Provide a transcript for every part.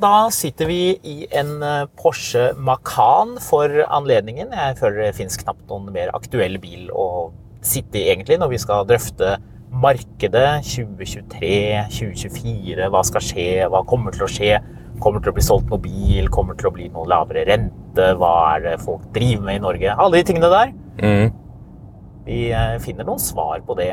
da sitter vi i en eh, Porsche Macan for anledningen. Jeg føler det finnes knapt noen mer aktuell bil å sitte i egentlig når vi skal drøfte markedet 2023, 2024. Hva skal skje? Hva kommer til å skje? Kommer til å bli solgt noe bil? Kommer til å bli noe lavere rente? Hva er det folk driver med i Norge? Alle de tingene der. Mm. Vi eh, finner noen svar på det.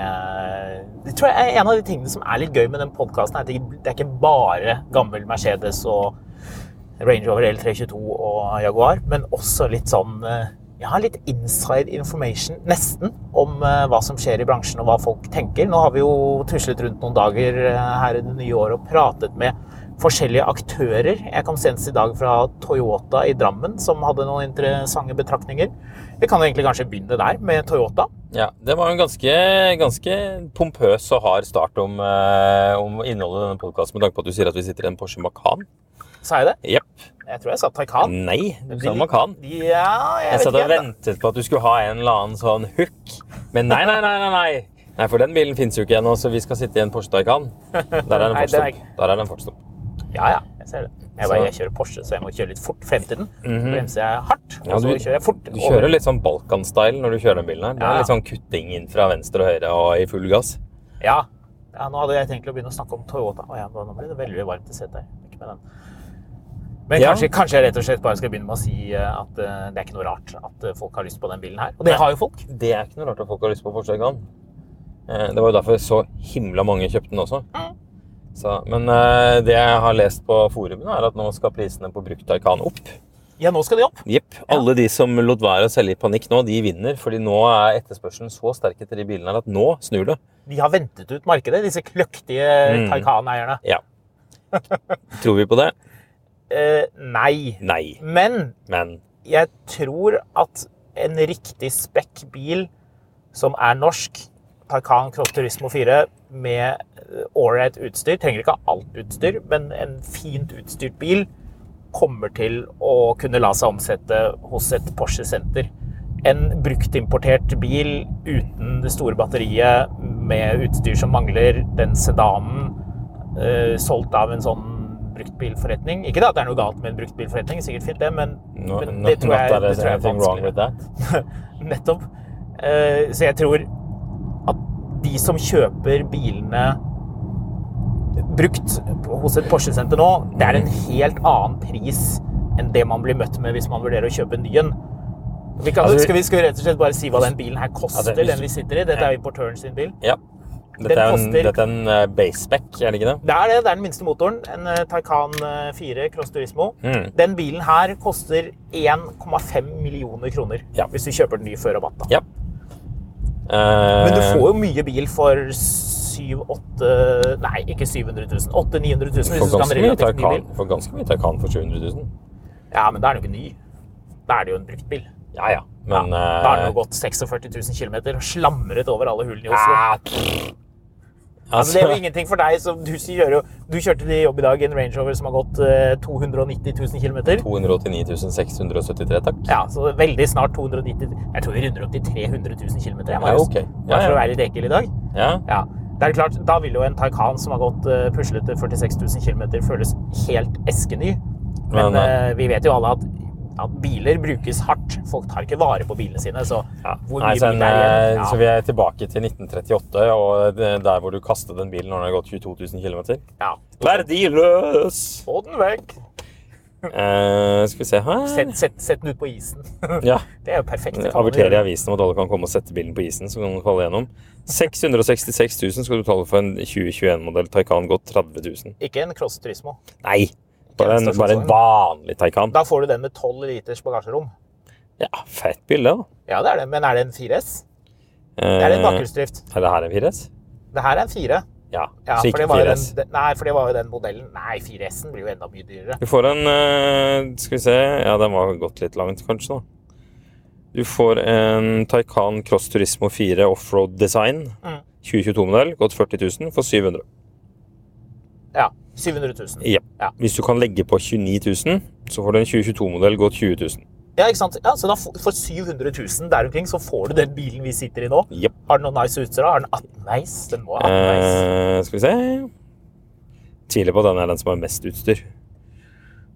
Det tror jeg er en av de tingene som er litt gøy med den podkasten. Det er ikke bare gammel Mercedes og Range Rover L322 og Jaguar, men også litt sånn jeg ja, litt inside information, nesten, om eh, hva som skjer i bransjen og hva folk tenker. Nå har vi jo tuslet rundt noen dager her i det nye året og pratet med forskjellige aktører. Jeg kom senest i dag fra Toyota i Drammen, som hadde noen interessante betraktninger. Vi kan egentlig kanskje begynne der, med Toyota. Ja, Det var en ganske, ganske pompøs og hard start om, eh, om innholdet i denne podkasten, med tanke på at du sier at vi sitter i en Porsche Macan. Sa jeg det? Jepp. Jeg tror jeg sa Taycan. Nei, du sa Macan. Ja, jeg, Jeg vet satt og ikke. helt, da. ventet på at du skulle ha en eller annen sånn hook. Men nei, nei, nei. nei, nei. Nei, For den bilen fins jo ikke ennå, så vi skal sitte i en Porsche Taycan. Der er det en Nei, det er fartsdump. Der er det en fartsdump. Ja, ja, jeg ser det. Jeg, bare, jeg kjører Porsche, så jeg må kjøre litt fort frem til den. Så bremser jeg hardt, og Ja, og så kjører jeg fort. Du kjører litt sånn Balkan-style når du kjører den bilen her. Det Ja, er ja. litt sånn kutting inn fra venstre og høyre og i full gass. Ja. ja, nå hadde jeg tenkt å begynne å snakke om Toyota. Å ja, nå blir det veldig varmt i setet her. Ikke med den. Men kanskje, kanskje jeg rett og slett bare skal begynne med å si eh, at uh, det er ikke noe rart at eh, folk har lyst på den bilen her. Og det har jo folk. Det er ikke noe rart at folk har lyst på Porsche Taycan. Det var jo derfor så himla mange kjøpte den også. Så, men uh, det jeg har lest på forumene, er at nå skal prisene på brukt Taycan opp. Ja, nå skal de opp. Jepp. Alle de som lot være å selge i panikk nå, de vinner. fordi nå er etterspørselen så sterk etter de bilene at nå snur det. De har ventet ut markedet, disse kløktige Mm. Taycan-eierne. Ja. Tror vi på det? Uh, nei. Nei. Men Men jeg tror at en riktig spekk bil som er norsk, Taycan Cross Turismo 4 med ålreit utstyr, trenger ikke alt utstyr, men en fint utstyrt bil kommer til å kunne la seg omsette hos et Porsche-senter. En bruktimportert bil uten det store batteriet, med utstyr som mangler, den sedanen, eh, solgt av en sånn bruktbilforretning. Ikke at det er noe galt med en bruktbilforretning, sikkert fint det, men, no, men det tror jeg, det tror jeg er vanskelig. Nettopp. Eh, Så jeg tror at de som kjøper bilene brukt hos et Porsche-senter nå, det er en helt annen pris enn det man blir møtt med hvis man vurderer å kjøpe en ny en. Vi kan, Altså, skal, vi, skal vi rett og slett bare si hva den bilen her koster, Altså, hvis- den vi sitter i? Dette er importøren sin bil. Ja. Dette er, en, dette er en eh, er det ikke det? Det er det, det er den minste motoren. En eh, Taycan eh, 4 Cross Turismo. Mm. Den bilen her koster 1,5 millioner kroner Ja. hvis du kjøper den ny før rabatt. Ja. Men du Eh, får jo mye bil for 7-8 Nei, ikke 700 000. 800 000-900 000 hvis du skal ha ganske mye. Taycan får ganske mye Taycan for 700 000. Ja, men da er den jo ikke ny. Da er det jo en bruktbil. Ja, ja. Men Da har den eh, jo gått 46 000 km og slamret over alle hullene i Oslo. ah, Altså, det er jo ingenting for deg. som du, jo, du kjørte til jobb i dag i en Range Rover som har gått eh, 290 000 km. 289 673, takk. Ja, så veldig snart 290 Jeg tror vi runder opp til 300 000 km. Jeg, Ja, okay. ok. Ja, Bare for å være litt ekkel i dag. Ja. Ja, det er klart, Da vil jo en Taycan som har gått eh, puslete 46 000 km, føles helt eskeny. Men, Men, eh, vi vet jo alle at, at biler brukes hardt. Folk tar ikke vare på bilene sine. Så Ja. hvor Nei, mye så, bil er eh, igjen? så vi er tilbake til 1938, og det- der hvor du kastet den bilen når den har gått 22 000 km. Ja. Verdiløs! Få den vekk! Uh, skal vi se her Sett, sett, sett den ut på isen. Ja. Det er jo perfekt. Avertere i avisen om at alle kan komme og sette bilen på isen, så kan den falle gjennom. 666 000 skal du betale for en 2021-modell Taycan gått 30 000. Ikke en Cross Turismo. Nei! Bare en, bare en vanlig Taycan. Da får du den med 12 liters bagasjerom. Ja, fett bilde, da. Ja, det er det. Men er det en 4S? Eh, Det er en bakhjulsdrift. Er det her en 4S? Det her er en 4. Ja, Ja, så ikke det var jo 4S. den, den- nei, for det var jo den modellen. Nei, 4S-en blir jo enda mye dyrere. Du får en eh, Skal vi se Ja, den var gått litt langt, kanskje, da. Du får en Taycan Cross Turismo 4 Offroad Design. Mm. 2022-modell. Gått 40 000 for 700. Ja. 700 000. Ja. Ja. Hvis du kan legge på 29 000, så får du en 2022-modell gått 20 000. Ja, ikke sant? Ja, så da for for 700 000 der omkring, så får du den bilen vi sitter i nå. Jepp. Har den noe nice utstyr? Har den 18 nice? Den må ha 18 nice. Eh, skal vi se Tviler på at den er den som har mest utstyr.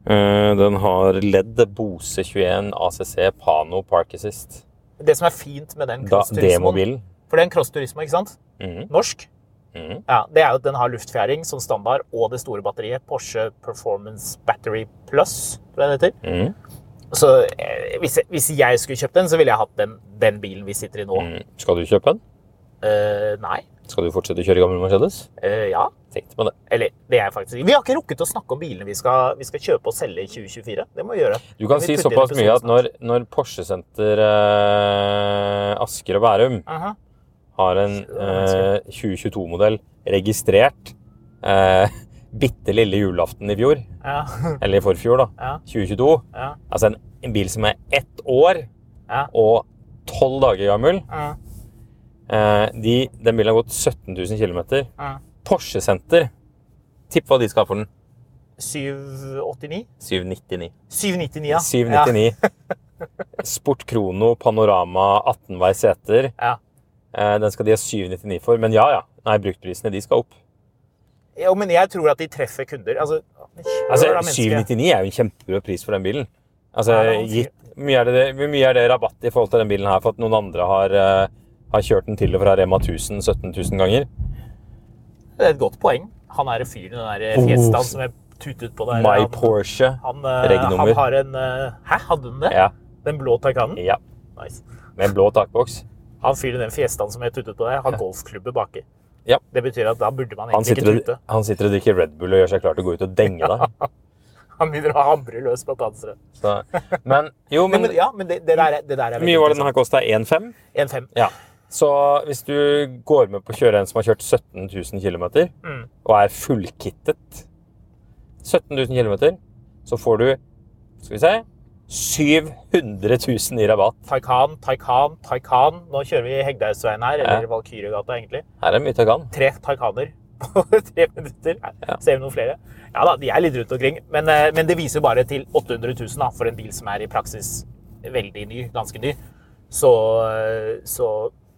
Eh, den har LED Bose 21 ACC Pano Park Assist. Det som er fint med den Cross-Turismoen. For det er en Cross Turismo, ikke sant? Mhm. Norsk. Mhm. Ja, det er jo at den har luftfjæring som standard, og det store batteriet. Porsche Performance Battery Plus, tror jeg det heter. Mm. Så eh, hvis, jeg, hvis jeg skulle kjøpt den, så ville jeg hatt den, den bilen vi sitter i nå. Mm. Skal du kjøpe den? Eh, nei. Skal du fortsette å kjøre gammel Mercedes? Eh, ja. Tenkte på det. Eller det er faktisk. Vi har ikke rukket å snakke om bilene vi skal, vi skal kjøpe og selge i 2024. Det må vi gjøre. Du kan si såpass mye at når, når Porsche Senter eh, Asker og Bærum Aha. Har en eh, 2022-modell registrert eh, bitte lille julaften i fjor, Ja. eller i forfjor, da, Ja. 2022 Ja. Altså en, en bil som er ett år Ja. og tolv dager gammel. Ja. Eh, de, den bilen har gått 17 000 km. Ja. Porsche Senter, tipp hva de skal ha for den. 789? 799. 799, ja. 799. Sport Krono Panorama 18-veis seter. Ja. Eh, Den skal de ha 799 for. Men ja, ja. Nei, bruktprisene de skal opp. Jo, men jeg tror at de treffer kunder. Altså, Altså, kjør da, menneske. 799 er jo en kjempebra pris for den bilen. Altså, gitt, mye er det, mye er det rabatt i forhold til den bilen her for at noen andre har, eh, har kjørt den til og fra Rema 1000 17 000 ganger? Det er et godt poeng. Han er fyren i den der Fiestaen som jeg tutet på der. My han, Porsche. han, eh, han har en eh, Hæ, hadde den det? Ja. Den blå Taycanen? ja. Nice. Med en blå takboks. Han fyren den Fiestaen som het ute på der, har golfklubber baki. Ja. Det betyr at da burde man egentlig ikke tute. han sitter og drikker Red Bull og gjør seg klar til å gå ut og denge deg. Han begynner å hamre løs på panseret. Men jo, Men, men ja, men det, det, der, er- det der er hvor mye var det den her kosta? 1,5? 1,5. Ja. Så hvis du går med på å kjøre en som har kjørt 17 000 km, Mm. og er fullkittet 17 000 km, så får du Skal vi se 700 000 i rabatt. Taycan, Taycan, Taycan. Nå kjører vi Hegdehaugsveien her, eller Ja. Valkyriegata, egentlig. Her er mye Taycan. Tre Taycaner på tre minutter. Ja. Ser vi noen flere? Ja da, de er litt rundt omkring. Men, eh, men det viser bare til 800 000 da, for en bil som er i praksis veldig ny, ganske ny. Så, eh, så,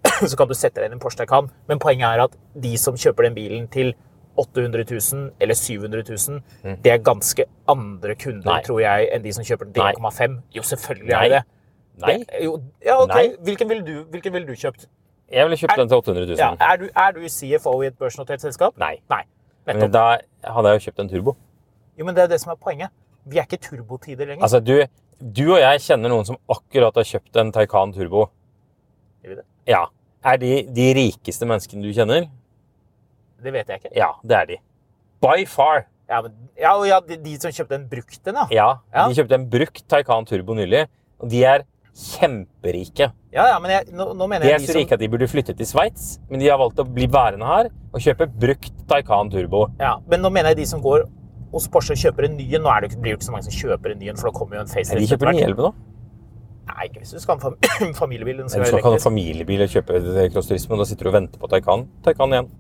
så kan du sette deg inn i en Porsche Taycan. Men poenget er at de som kjøper den bilen til 800 000 eller 700 000, det er ganske andre kunder, Mm. Nei. tror jeg, enn de som kjøper den til Nei. 1,5. Jo, selvfølgelig Nei. er det. Nei, Det- Jo, ja, ok. Nei. Hvilken ville du, hvilken ville du kjøpt? jeg ville kjøpt den til 800 000. Ja, er, du, er du CFO i et børsnotert selskap? Nei. Nei. Men da hadde jeg jo kjøpt en turbo. Jo, men det er det som er poenget. Vi er ikke turbotider lenger. Altså, du, du og jeg kjenner noen som akkurat har kjøpt en Taycan turbo. Gjør vi det? Ja. Er de de rikeste menneskene du kjenner? Det vet jeg ikke. Ja, det er de. By far. Ja, men, ja, ja, de, de som kjøpte en brukt en, ja. Ja, Ja. de kjøpte en brukt Taycan Turbo nylig, og de er kjemperike. Ja, ja, men jeg, nå, nå mener De jeg er de så som rike at de burde flytte til Sveits, men de har valgt å bli værende her og kjøpe brukt Taycan Turbo. ja, Men nå mener jeg de som går hos Porsche og kjøper en ny en. Nå er det, blir det ikke så mange som kjøper en ny en, for da kommer jo en Nei, facelift. de kjøper hvert. 911 nå. Nei, ikke hvis du skal ha en familiebil. Den skal Du skal ikke ha en familiebil og kjøpe Cross Turismo, da sitter du og venter på Taycan. Taycan igjen.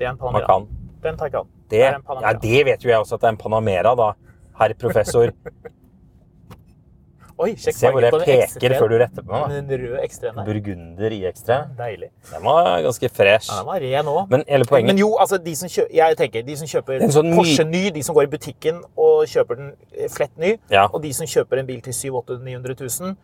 Det er en Panamera. Macan. Det er en Taycan. Det, er en ja, Panamera. det vet jo jeg også at det er en Panamera, da. Herr professor. Oi, sjekk Se hvor jeg peker før du retter på meg. Den røde X3-en der. Burgunder i ekstra. Deilig. Den var ganske fresh. Ja, den var ren òg. Men hele poenget Men jo, altså de som kjøper, jeg tenker, de som kjøper sånn Porsche ny, de som går i butikken og kjøper den eh, flett ny, Ja. og de som kjøper en bil til 700 900 000 eh,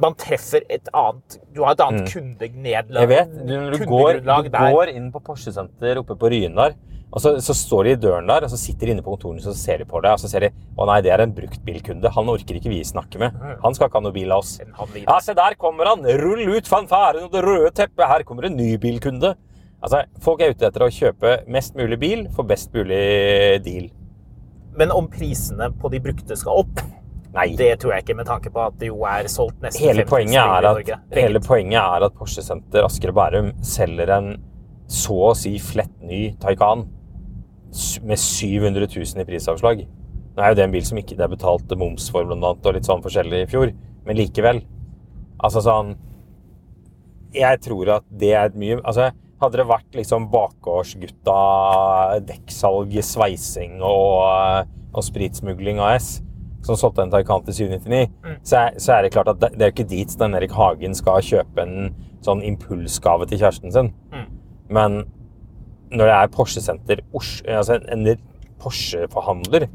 Man treffer et annet Du har et annet Mm. kundenedlag. Jeg vet, når du går, du går inn på Porsche Senter oppe på Ryen der, og så, så står de i døren der, og så sitter de inne på kontorene så ser de på deg, og så ser de å nei, det er en bruktbilkunde. Han orker ikke vi snakke med. Han skal ikke ha noe bil av oss. Ja, se der kommer han! Rull ut fanfaren og det røde teppet! Her kommer en ny bilkunde! Altså, Folk er ute etter å kjøpe mest mulig bil for best mulig deal. Men om prisene på de brukte skal opp, Nei. det tror jeg ikke, med tanke på at det jo er solgt nesten Hele 50 poenget, er biler i at, Norge. hele poenget er at Porsche Senter Asker og Bærum selger en så å si flett ny Taycan med 700 000 i prisavslag. Nå er jo det en bil som ikke det er betalt moms for, blant annet, og litt sånn forskjellig i fjor, men likevel. Altså sånn Jeg tror at det er mye Altså, hadde det vært liksom bakgårdsgutta, dekksalg, sveising og, og spritsmugling AS som solgte en Taycan til 799, Mm. så, er, så er det klart at det, det er jo ikke dit Stein Erik Hagen skal kjøpe en sånn impulsgave til kjæresten sin. Mm. Men når det er Porsche Senter, altså en, en Porsche-forhandler,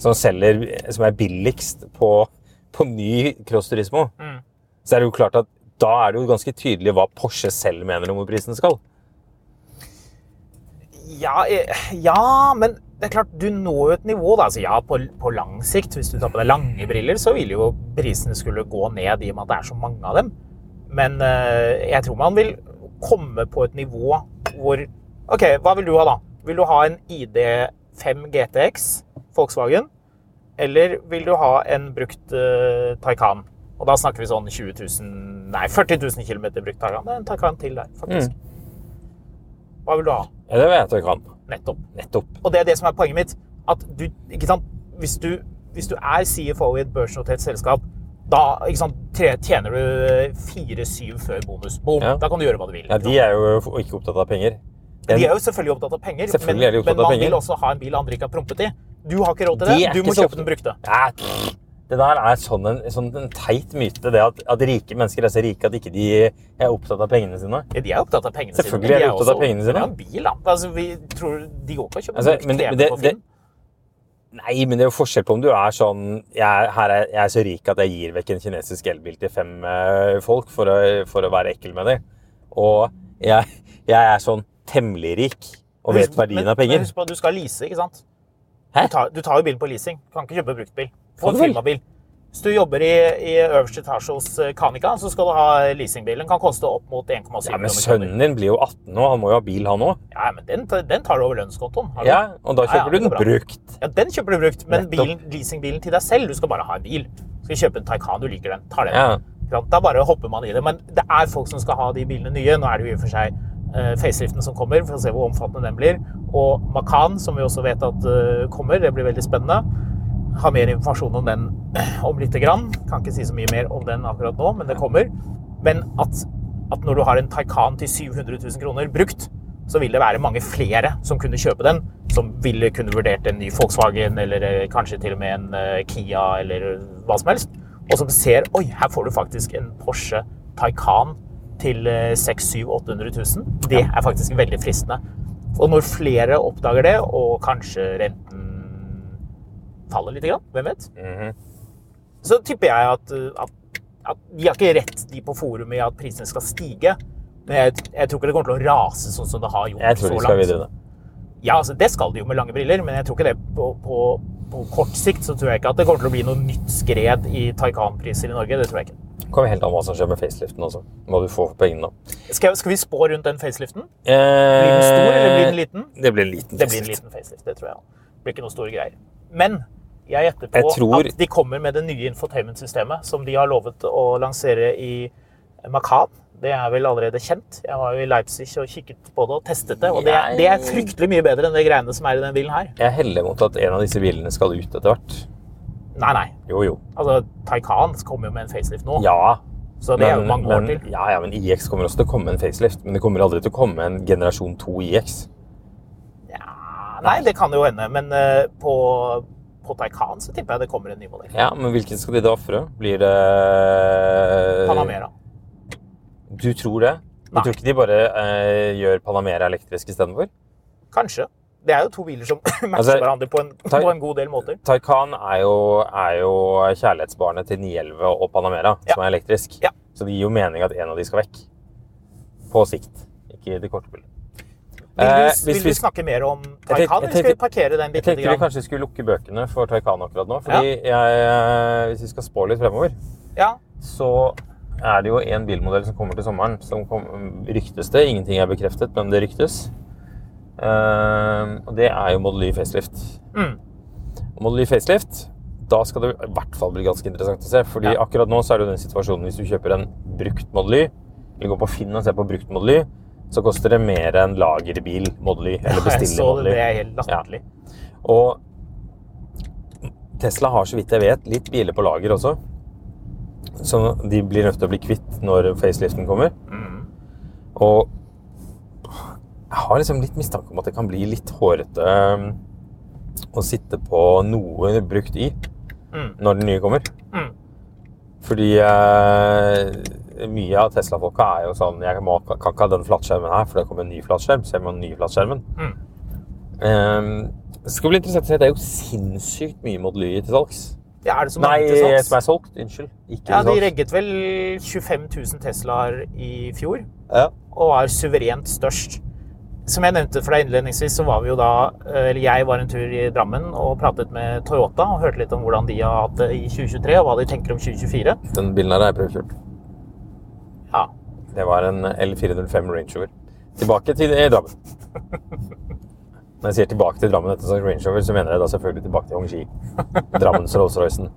som selger Som er billigst på, på ny Cross Turismo, Mm. så er det jo klart at da er det jo ganske tydelig hva Porsche selv mener om hvor prisen skal. Ja, eh, ja, men det er klart, du når jo et nivå. da. Altså, ja, på, på lang sikt, hvis du tar på deg lange briller, så vil jo prisene skulle gå ned i og med at det er så mange av dem. Men eh, jeg tror man vil komme på et nivå hvor OK, hva vil du ha, da? Vil du ha en ID5 GTX Volkswagen? Eller vil du ha en brukt eh, Taycan? Og da snakker vi sånn 20 000, nei, 40 000 km brukt Taycan. Det er en Taycan til der, faktisk. Hva vil du ha? Ja, det vet jeg kan. Nettopp. Nettopp. Og det er det som er poenget mitt. At du, ikke sant? Hvis, du, hvis du er CFO i et børsnotert selskap, da ikke sant, tre- tjener du 4-7 før bonus. Boom. Ja. Da kan du gjøre hva du vil. Ja, de er jo ikke opptatt av penger. De er jo selvfølgelig opptatt av penger, men, men man penger. vil også ha en bil andre ikke har prompet i. Du har ikke råd til De det. Du må kjøpe den brukte. Ja, det der er sånn en, sånn en teit myte, det at, at rike mennesker er så rike at ikke de er opptatt av pengene sine. Ja, de er opptatt av pengene sine. Selvfølgelig er de opptatt av pengene sine. En bil, da. Altså, vi tror de går ikke og kjøper Altså, men det- TV men det- på Finn. Nei, men det er jo forskjell på om du er sånn Jeg, er- her er, jeg er så rik at jeg gir vekk en kinesisk elbil til fem eh, folk for å, for å være ekkel med dem. Og jeg, jeg er sånn temmelig rik og vet verdien av penger. Men husk på, at du skal lease, ikke sant? Hæ? Du tar, du tar jo bilen på leasing. Du kan ikke kjøpe bruktbil. Vel? firmabil. Hvis du jobber i, i øverste etasje hos eh, Canica, så skal du ha leasingbil. Den kan koste opp mot 1,7 Ja, Men sønnen din blir jo 18 nå, han må jo ha bil, han òg. Ja, men den, den tar du over lønnskontoen. du? Ja, og da Ja, ja, kjøper du den brukt. Ja, den kjøper du brukt, men bilen, leasingbilen til deg selv, du skal bare ha en bil. Du Skal kjøpe en Taycan, du liker den, tar den. Ja. Da bare hopper man i det. Men det er folk som skal ha de bilene nye. Nå er det jo i og for seg uh, faceliften som kommer, for å se hvor omfattende den blir. Og Macan, som vi også vet at eh, kommer. Det blir veldig spennende. Har mer informasjon om den om lite grann. Kan ikke si så mye mer om den akkurat nå, men det kommer. Men at, at når du har en Taycan til 700 000 kroner brukt, så vil det være mange flere som kunne kjøpe den, som ville kunne vurdert en ny Volkswagen, eller eh, kanskje til og med en eh, Kia, eller hva som helst. Og som ser oi, her får du faktisk en Porsche Taycan til eh, 600 000-800 000. Det er faktisk veldig fristende. Og når flere oppdager det, og kanskje renten faller lite grann, hvem vet, Mhm. så tipper jeg at, uh, at, at de har ikke rett, de på forumet, i at prisene skal stige. Men jeg, jeg tror ikke det kommer til å rase sånn som det har gjort så langt. videre. Ja, altså, det skal de jo med lange briller, men jeg tror ikke det på, på, på kort sikt så tror jeg ikke at det kommer til å bli noe nytt skred i Taycan-priser i Norge. Det tror jeg ikke. Det kommer helt an hva som skjer med faceliften også. Hva du får for pengene. Skal, skal vi spå rundt den faceliften? Eh, Blir den stor, eller blir den liten? Det blir en liten Det blir en facelift. liten facelift, det tror jeg. Det blir ikke noe store greier. Men jeg gjetter på Jeg tror- at de kommer med det nye infotainment-systemet som de har lovet å lansere i Macan. Det er vel allerede kjent. Jeg var jo i Leipzig og kikket på det og testet det. Og det er, det er fryktelig mye bedre enn det greiene som er i denne bilen her. Jeg heller mot at en av disse bilene skal ut etter hvert. Nei, nei. Jo, jo. Altså, Taycan kommer jo med en facelift nå, Ja, så det er jo mange år til. Ja, ja, men IX kommer også til å komme med en facelift. Men det kommer aldri til å komme en generasjon 2 IX. Ja, nei, det kan jo hende. Men uh, på, på Taycan så tipper jeg det kommer en ny modell. Ja, men hvilken skal de da ofre? Blir det Panamera. Du tror det? Du Nei. tror ikke de bare eh, gjør Panamera elektrisk istedenfor? Kanskje. Det er jo to biler som matcher Altså, hverandre på en, på en god del måter. Taycan er jo, er jo kjærlighetsbarnet til 911 og Panamera, Ja. som er elektrisk. Ja. Så det gir jo mening at en av de skal vekk. På sikt. Ikke i det korte bildet. Vil du, Eh, vil du snakke mer om Taycan, eller jeg skal vi parkere den Jeg litt? tenkte vi kanskje skulle lukke bøkene for Taycan akkurat nå. Fordi jeg, eh, hvis vi skal spå litt fremover, Ja, så er det jo en bilmodell som kommer til sommeren. Som kom, ryktes det. Ingenting er bekreftet, men det ryktes. Eh, og det er jo Model Y facelift. Mm. Model Y facelift, da skal det i hvert fall bli ganske interessant å se. fordi Ja. akkurat nå så er det jo den situasjonen hvis du kjøper en brukt Model Y, eller går på Finn og ser på brukt Model Y, så koster det mer enn lagerbil Model Y, eller jeg bestiller så det. Er helt latterlig. Og Tesla har, så vidt jeg vet, litt biler på lager også. Så de blir nødt til å bli kvitt når faceliften kommer. Mm. Og jeg har liksom litt mistanke om at det kan bli litt hårete um, å sitte på noe brukt Y Mm. når den nye kommer. Mm. Fordi eh, mye av Tesla-folka er jo sånn Jeg må, kan ikke ha den flatskjermen her, for det kommer en ny flatskjerm. Så jeg må ha den nye flatskjermen. Mm. Um, Det skal bli interessant å se. Det er jo sinnssykt mye Model Y til salgs. Ja, er det som Nei, er som er solgt. Unnskyld. Ikke Ja, de regget vel 25 000 Teslaer i fjor, Ja. og var suverent størst. Som jeg nevnte for deg innledningsvis, så var vi jo da Eller jeg var en tur i Drammen og pratet med Toyota og hørte litt om hvordan de har hatt det i 2023, og hva de tenker om 2024. Den bilen her har jeg prøvekjørt. Det var en L405 Range Rover. Tilbake til eh, Drammen. Når jeg sier tilbake til Drammen etter sånn Range Rover, så mener jeg da selvfølgelig tilbake til Hongji. Drammens Rolls-Roycen.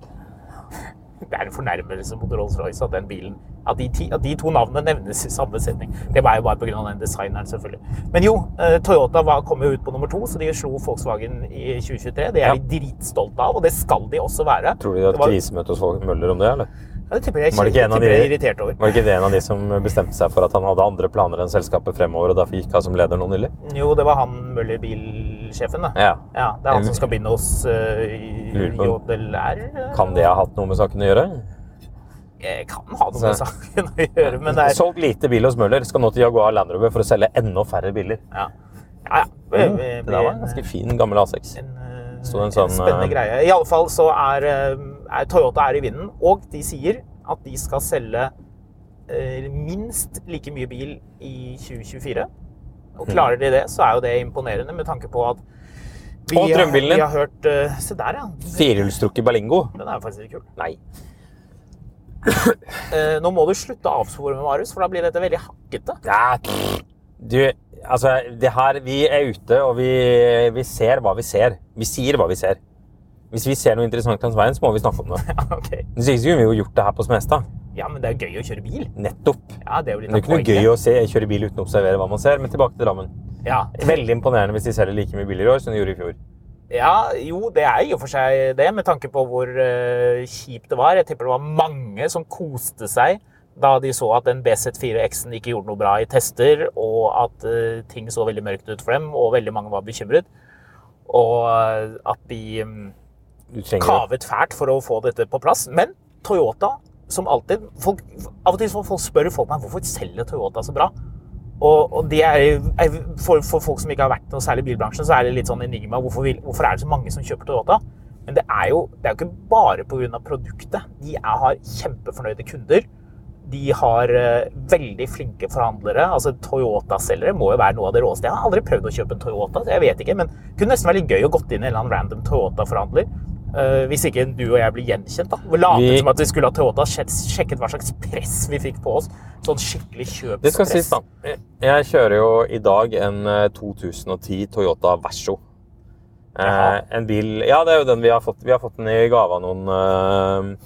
Det er en fornærmelse mot Rolls-Royce at den bilen at de, ti, at de to navnene nevnes i samme setning. Det var jo bare pga. den designeren, selvfølgelig. Men jo, eh, Toyota var, kom jo ut på nummer to, så de slo Volkswagen i 2023. Det er Ja. de dritstolte av, og det skal de også være. Tror du de Det var- krisemøte hos Møller om det, eller? Ja, det tipper jeg, Var det ikke en av de- er irritert over. Var det ikke en av de som bestemte seg for at han hadde andre planer enn selskapet fremover, og derfor gikk han som leder nå nylig? Jo, det var han Møller bilsjefen, da. Ja. Ja, det er han som skal binde hos uh, Lurer JLR. Kan det ha hatt noe med saken å gjøre? Jeg kan ha noe med saken å gjøre, men det er Solgt lite bil hos Møller, skal nå til Jaguar Land Rover for å selge enda færre biler. Ja, ja. ja. Mm, det der var en ganske fin gammel A6. en, eh, en en sånn, spennende eh, greie. I alle fall så eh, er Toyota er i vinden, og de sier at de skal selge eh, minst like mye bil i 2024. Og klarer de det, så er jo det imponerende med tanke på at vi, Og drømmebilen din. vi har hørt eh, Se der, ja. Firehjulstrukket Berlingo. Den er jo faktisk litt kul. Nei. Uh, nå må du slutte å avspore med Marius, for da blir dette veldig hakkete. Ja, du, altså, det her, vi er ute, og vi, vi ser hva vi ser. Vi sier hva vi ser. Hvis vi ser noe interessant langs veien, så må vi snakke om det. ok. Hvis ikke kunne vi jo gjort det her på Smestad. Ja, men det er gøy å kjøre bil. Nettopp. Ja, det er jo litt Det er ikke noe gøy å se, kjøre bil uten å observere hva man ser, men tilbake til Drammen. Ja, Veldig imponerende hvis de selger like mye biler i år som de gjorde i fjor. Ja, jo, det er i og for seg det, med tanke på hvor uh, kjipt det var. Jeg tipper det var mange som koste seg da de så at den BZ4X-en ikke gjorde noe bra i tester, og at uh, ting så veldig mørkt ut for dem, og veldig mange var bekymret. Og uh, at de trenger kavet fælt for å få dette på plass. Men Toyota, som alltid folk, Av og til folk spør folk meg hvorfor selger Toyota så bra. Og, og det er, for, for folk som ikke har vært noe særlig i bilbransjen, så er det litt sånn enigma. Hvorfor, vil, hvorfor er det så mange som kjøper Toyota? Men det er jo, det er jo ikke bare pga. produktet. De er, har kjempefornøyde kunder. De har uh, veldig flinke forhandlere. altså Toyota-selgere må jo være noe av det råeste. Jeg har aldri prøvd å kjøpe en Toyota, så jeg vet ikke. Men det kunne nesten være litt gøy å gått inn i en eller annen random Toyota-forhandler. Eh, hvis ikke du og jeg blir gjenkjent. da. Vi latet Vi- som at vi skulle ha Toyota, sjekket hva slags press vi fikk på oss. Sånn skikkelig kjøpspress. da. Jeg kjører jo i dag en eh, 2010 Toyota Verso. Eh, en bil Ja, det er jo den vi har fått. Vi har fått den i gave av noen eh,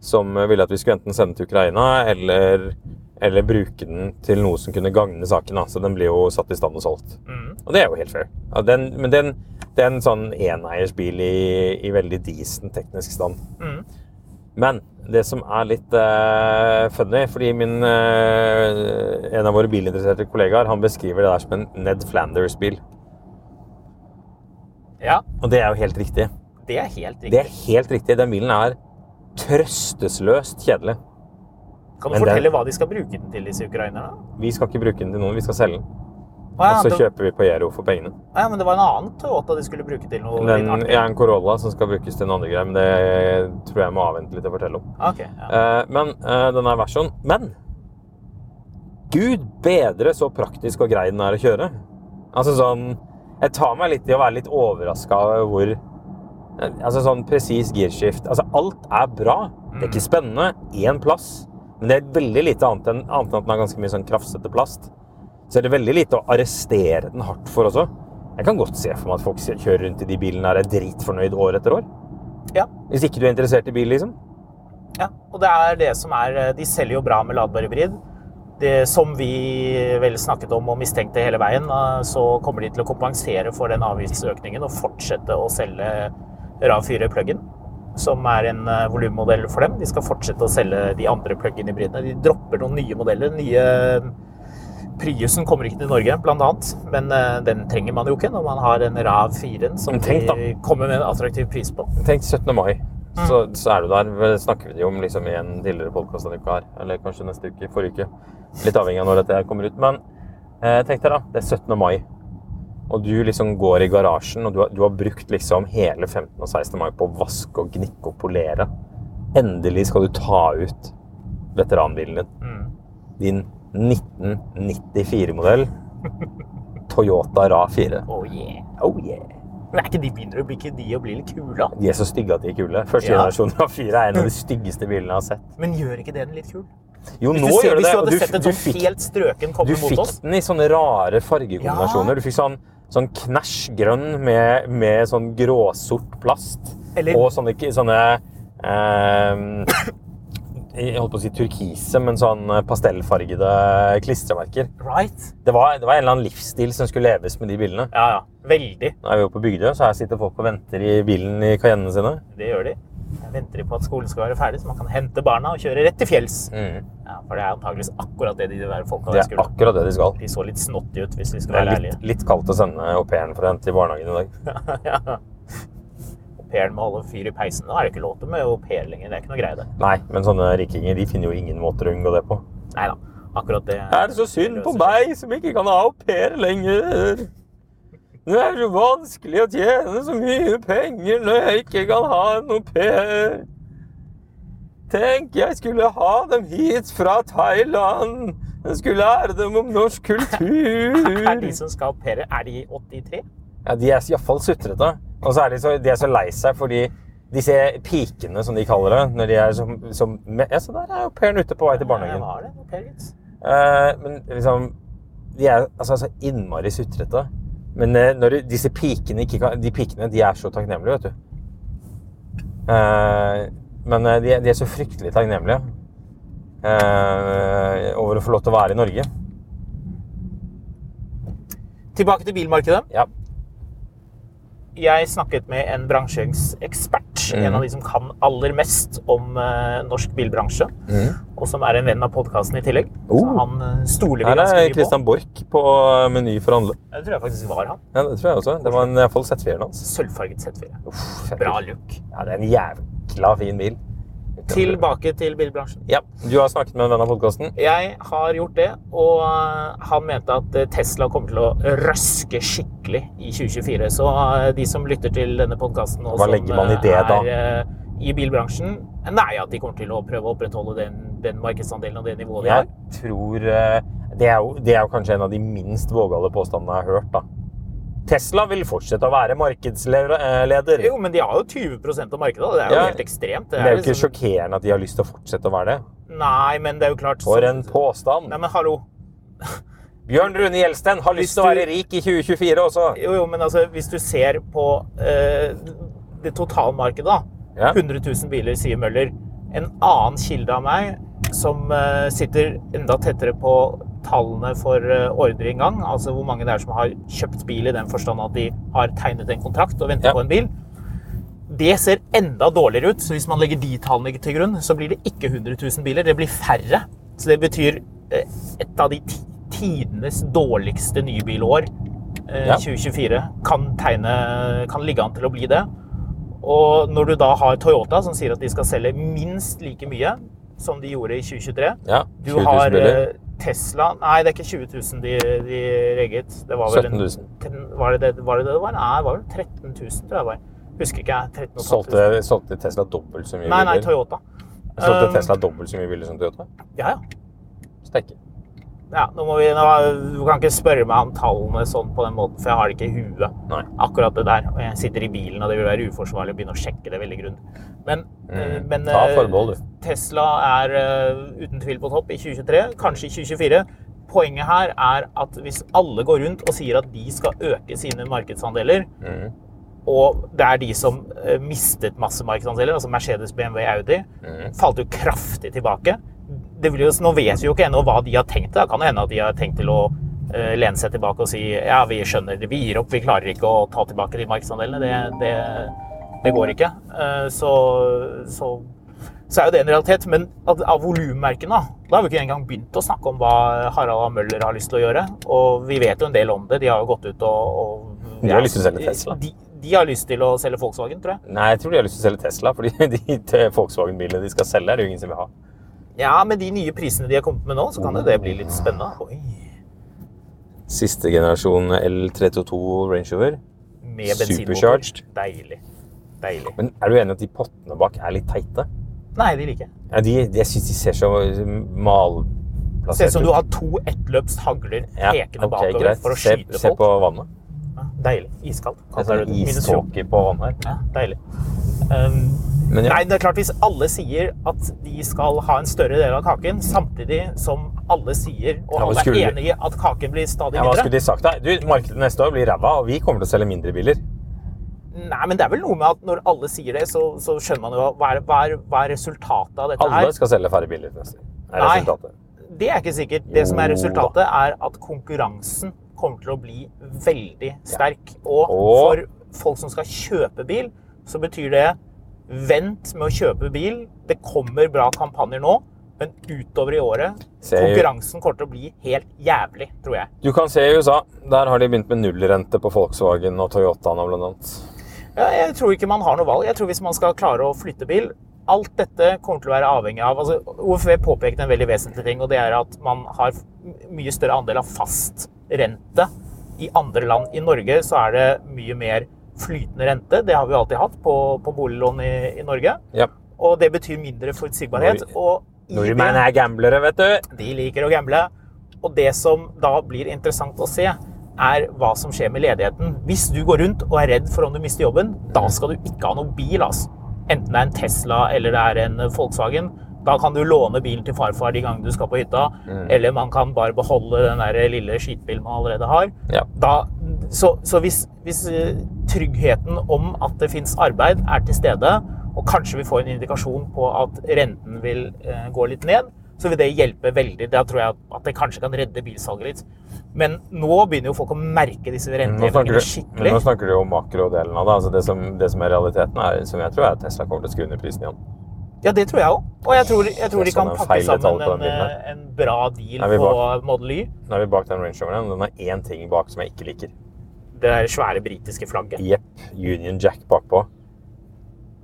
som ville at vi skulle enten sende til Ukraina eller, eller bruke den til noe som kunne gagne saken. Da. Så den blir jo satt i stand og solgt. Mm. Og det er jo helt fair. Ja, den, men den, det er en sånn eneiersbil i, i veldig decent teknisk stand. Mm. Men det som er litt uh, funny, fordi min, uh, en av våre bilinteresserte kollegaer han beskriver det der som en Ned Flanders-bil. Ja, Og det er jo helt riktig. det er helt Det riktig. er helt riktig. Den bilen er trøstesløst kjedelig. Kan du men fortelle den- hva de skal bruke den til, disse ukrainerne? Vi skal ikke bruke den til noen, vi skal selge den. Å ja, Og så det- kjøper vi på Gero for pengene. Ah, ja, men det var en annen Toyota de skulle bruke til noe Den litt er en Corolla som skal brukes til en andre greier, men det tror jeg må avvente litt å fortelle om. Okay, ja. Eh, men eh, den er versoen. Men gud bedre så praktisk og grei den er å kjøre. Altså sånn Jeg tar meg litt i å være litt overraska over hvor eh, Altså sånn presis girskift. Altså alt er bra. Det er ikke spennende. Én plass. Men det er veldig lite annet enn, annet enn at den har ganske mye sånn krafsete plast. Så er det veldig lite å arrestere den hardt for også. Jeg kan godt se for meg at folk kjører rundt i de bilene her er dritfornøyd år etter år. Ja. Hvis ikke du er interessert i bil, liksom. Ja, og det er det som er De selger jo bra med ladbar hybrid. Det som vi vel snakket om og mistenkte hele veien, eh, så kommer de til å kompensere for den avgiftsøkningen og fortsette å selge RAV4 plug-in, som er en eh, volummodell for dem. De skal fortsette å selge de andre plug-in-hybridene. De dropper noen nye modeller. Nye Priusen kommer ikke til Norge, blant annet, men eh, den trenger man jo ikke når man har en RAV4 som Men tenk de kommer med en attraktiv pris på. Tenk 17. mai, så, så er du der. Det snakker vi om liksom i en tidligere podkast denne uka her. Eller kanskje neste uke, forrige uke. Litt avhengig av når dette kommer ut. Men eh, tenk deg da, det er 17. mai. og du liksom går i garasjen, og du har, du har brukt liksom hele 15. og 16. mai på å vaske og gnikke og polere. Endelig skal du ta ut veteranbilen din. Mm. Din 1994-modell Toyota RA4. Oh yeah. Oh yeah. Men er ikke de begynner å bli, de å bli litt kule? De er så stygge at de er kule. Første Ja. generasjon RA4 er en av de styggeste bilene jeg har sett. Men gjør ikke det den litt kul? Jo, nå du, ser, gjør det det. du du sånn fikk, du komme mot fikk den i sånne rare fargekombinasjoner. Ja. Du fikk sånn, sånn knæsjgrønn med, med sånn gråsort plast. Eller- Og sånne, sånne ehm, Jeg holdt på å si turkise, men sånn pastellfargede klistremerker. Right? Det var, det var en eller annen livsstil som skulle leves med de bilene. Ja, ja. Veldig. Nå er vi jo på Bygdøy, så her sitter folk og venter i bilen i Cayennene sine. Det gjør de. Jeg venter de på at skolen skal være ferdig, så man kan hente barna og kjøre rett til fjells. Mm. Ja, For det er antakeligvis akkurat det de der folka Det der er skulle. akkurat det de skal. De så litt snottige ut, hvis vi skal Det er være litt, ærlige. litt kaldt å sende au pairen for å hente i barnehagen i dag. ja. Au pairen å holde fyr i peisen. Da er det ikke lov til med au pair lenger. Det er ikke noe greie, det. Nei, men sånne rikinger de finner jo ingen måter å unngå det på. Nei da. Akkurat det Er det så synd på meg som ikke kan ha au pair lenger? Det er så vanskelig å tjene så mye penger når jeg ikke kan ha en au pair. Tenk, jeg skulle ha dem hit fra Thailand. Jeg skulle lære dem om norsk kultur. Er de som skal au pairer, er de 83? Ja, de er iallfall sutrete. Og så er de, så, de er så lei seg fordi disse pikene, som de kaller det når de er som, som Ja, se der er au pairen ute på vei til barnehagen. Ja, det okay, uh. Men liksom De er altså, så innmari sutrete. Men uh, når disse pikene ikke kan De pikene, de er så takknemlige, vet du. Uh, men de, de er så fryktelig takknemlige over å få lov til å være i Norge. Tilbake til bilmarkedet. Ja. Jeg snakket med en bransjeekspert, Mm. en av de som kan aller mest om uh, norsk bilbransje, og som er en venn av podkasten i tillegg. Så Oh. han eh, stoler vi ganske er mye på. Christian Borch på Meny for handle. Det tror jeg faktisk var han. Ja, det tror jeg også. Det var en- i hvert fall Z4-en hans. Sølvfarget Z4. Uff. Bra look. Ja, det er en jævla fin bil. Tilbake til bilbransjen. Ja, Du har snakket med en venn av podkasten. Jeg har gjort det, og eh, han mente at eh, Tesla kommer til å røske skikkelig i 2024. Så eh, de som lytter til denne podkasten og Hva legger man i det, da? er i bilbransjen, nei, at de kommer til å prøve å opprettholde den, den markedsandelen og det nivået de har. Jeg tror det er, jo, det er jo kanskje en av de minst vågale påstandene jeg har hørt. da. Tesla vil fortsette å være markedsleder. Jo, men de har jo 20% av markedet. Det er jo Ja. helt ekstremt. Det er jo ikke liksom- sjokkerende at de har lyst til å fortsette å være det. Nei, men det er jo klart For en påstand! Nei, men hallo. Bjørn Rune Gjelsten har lyst til å være rik i 2024 også. Jo, jo, men altså, hvis du ser på eh, det totalmarkedet, da. Ja. 100 000 biler, sier Møller. En annen kilde av meg som eh, sitter enda tettere på tallene for uh, ordre i gang, altså hvor mange det er som har kjøpt bil i den forstand at de har tegnet en kontrakt og venter Ja. på en bil. Det ser enda dårligere ut, så hvis man legger de tallene til grunn, så blir det ikke 100 000 biler, det blir færre. Så det betyr eh, et av de tidenes dårligste nybilår, eh, Ja. 2024, kan, tegne, kan ligge an til å bli det. Og når du da har Toyota, som sier at de skal selge minst like mye som de gjorde i 2023 Ja, Du 20 000 har eh, Tesla Nei, det er ikke 20 000 de, de regget. Det var vel 17 000. En, var, det det, var det det var? Nei, det var vel 13 000, tror jeg det var. Husker ikke jeg. 13 500. Solgte, solgte Tesla dobbelt så mye Nei, nei. Toyota. Solgte Um, Tesla dobbelt så mye biler som Toyota? Ja, ja. Steike. Ja, nå må vi, nå, du kan ikke spørre meg om tallene sånn på den måten, for jeg har det ikke i huet. Nei. Akkurat det der. Og jeg sitter i bilen, og det vil være uforsvarlig å begynne å sjekke det veldig grundig. Men, eh, Mm. men Ta eh, du. Tesla er uh, uten tvil på topp i 2023, kanskje i 2024. Poenget her er at hvis alle går rundt og sier at de skal øke sine markedsandeler, Mm. og det er de som eh, mistet masse markedsandeler, altså Mercedes, BMW, Audi, Mm. falt jo kraftig tilbake. Jo, nå vet vi jo ikke ennå hva de har tenkt. Det kan hende at de har tenkt til å eh, lene seg tilbake og si ja, vi skjønner det, vi gir opp, vi klarer ikke å ta tilbake de markedsandelene. Det, det, det går ikke. Eh, så, så, så er jo det en realitet. Men av, av volummerkene, da har vi ikke engang begynt å snakke om hva Harald A. Møller har lyst til å gjøre. Og vi vet jo en del om det. De har jo gått ut og, og De har lyst til å selge Tesla. De, de har lyst til å selge Volkswagen, tror jeg. Nei, jeg tror de har lyst til å selge Tesla, fordi de Volkswagen-bilene de skal selge, er det jo ingen som vil ha. Ja, med de nye prisene de har kommet med nå, så kan jo det bli litt spennende. Oi. Siste generasjon L322 Range Rover. Med. Supercharged. Deilig. Deilig. Men er du enig at de pottene bak er litt teite? Nei, de liker jeg. Ja, de, de, jeg syns de ser så malplassert Ser ut som du har to ettløpst hagler Ja, pekende ok, bakover greit. for å se, skyte se folk. på vannet. Ja, deilig. Iskaldt. Det er sånn det. Iståke på vannet her. Ja, deilig. Um, Men ja. Nei, det er klart Hvis alle sier at de skal ha en større del av kaken, samtidig som alle sier, og Ja, alle er enig i at kaken blir stadig mindre Ja, hva skulle de sagt da? Du, Markedet neste år blir ræva, og vi kommer til å selge mindre biler. Nei, men det er vel noe med at når alle sier det, så, så skjønner man jo hva er, hva, er, hva er resultatet av dette Alle her. skal selge færre biler neste år. Er Nei. Det er ikke sikkert. Det som er resultatet, er at konkurransen kommer til å bli veldig sterk. Og Og- for folk som skal kjøpe bil, så betyr det vent med å kjøpe bil. Det kommer bra kampanjer nå, men utover i året Se- Konkurransen kommer til å bli helt jævlig, tror jeg. Du kan se i USA. Der har de begynt med nullrente på Volkswagen og Toyota nå, blant annet. Ja, jeg tror ikke man har noe valg. Jeg tror Hvis man skal klare å flytte bil Alt dette kommer til å være avhengig av altså, OFV påpekte en veldig vesentlig ting, og det er at man har mye større andel av fastrente i andre land. I Norge så er det mye mer flytende rente. Det har vi alltid hatt på, på boliglån i, i Norge. Ja. Og det betyr mindre forutsigbarhet. Nord- Nordmenn er gamblere, vet du. de liker å gamble. Og det som da blir interessant å se, er hva som skjer med ledigheten. Hvis du går rundt og er redd for om du mister jobben, da skal du ikke ha noen bil. Altså. Enten det er en Tesla eller det er en Volkswagen. Da kan du låne bilen til farfar de gangene du skal på hytta. Eller man kan bare beholde den der lille skitbilen man allerede har. Ja. Da, så så hvis, hvis eh, tryggheten om at det fins arbeid, er til stede, og kanskje vi får en indikasjon på at renten vil eh, gå litt ned, så vil det hjelpe veldig. Da tror jeg at det kanskje kan redde bilsalget litt. Men nå begynner jo folk å merke disse rentehevingene skikkelig. nå snakker du om makrodelen av det. Altså det, som, det som er realiteten, er, som jeg tror er at Tesla kommer til å skru ned prisen igjen. Ja, det tror jeg òg. Og jeg tror, jeg tror de kan pakke sammen en, eh, en bra deal på? Model Y. Nå er vi bak den Range Roveren. Den har én ting bak som jeg ikke liker. Det der svære britiske flagget. Jepp. Union Jack bakpå.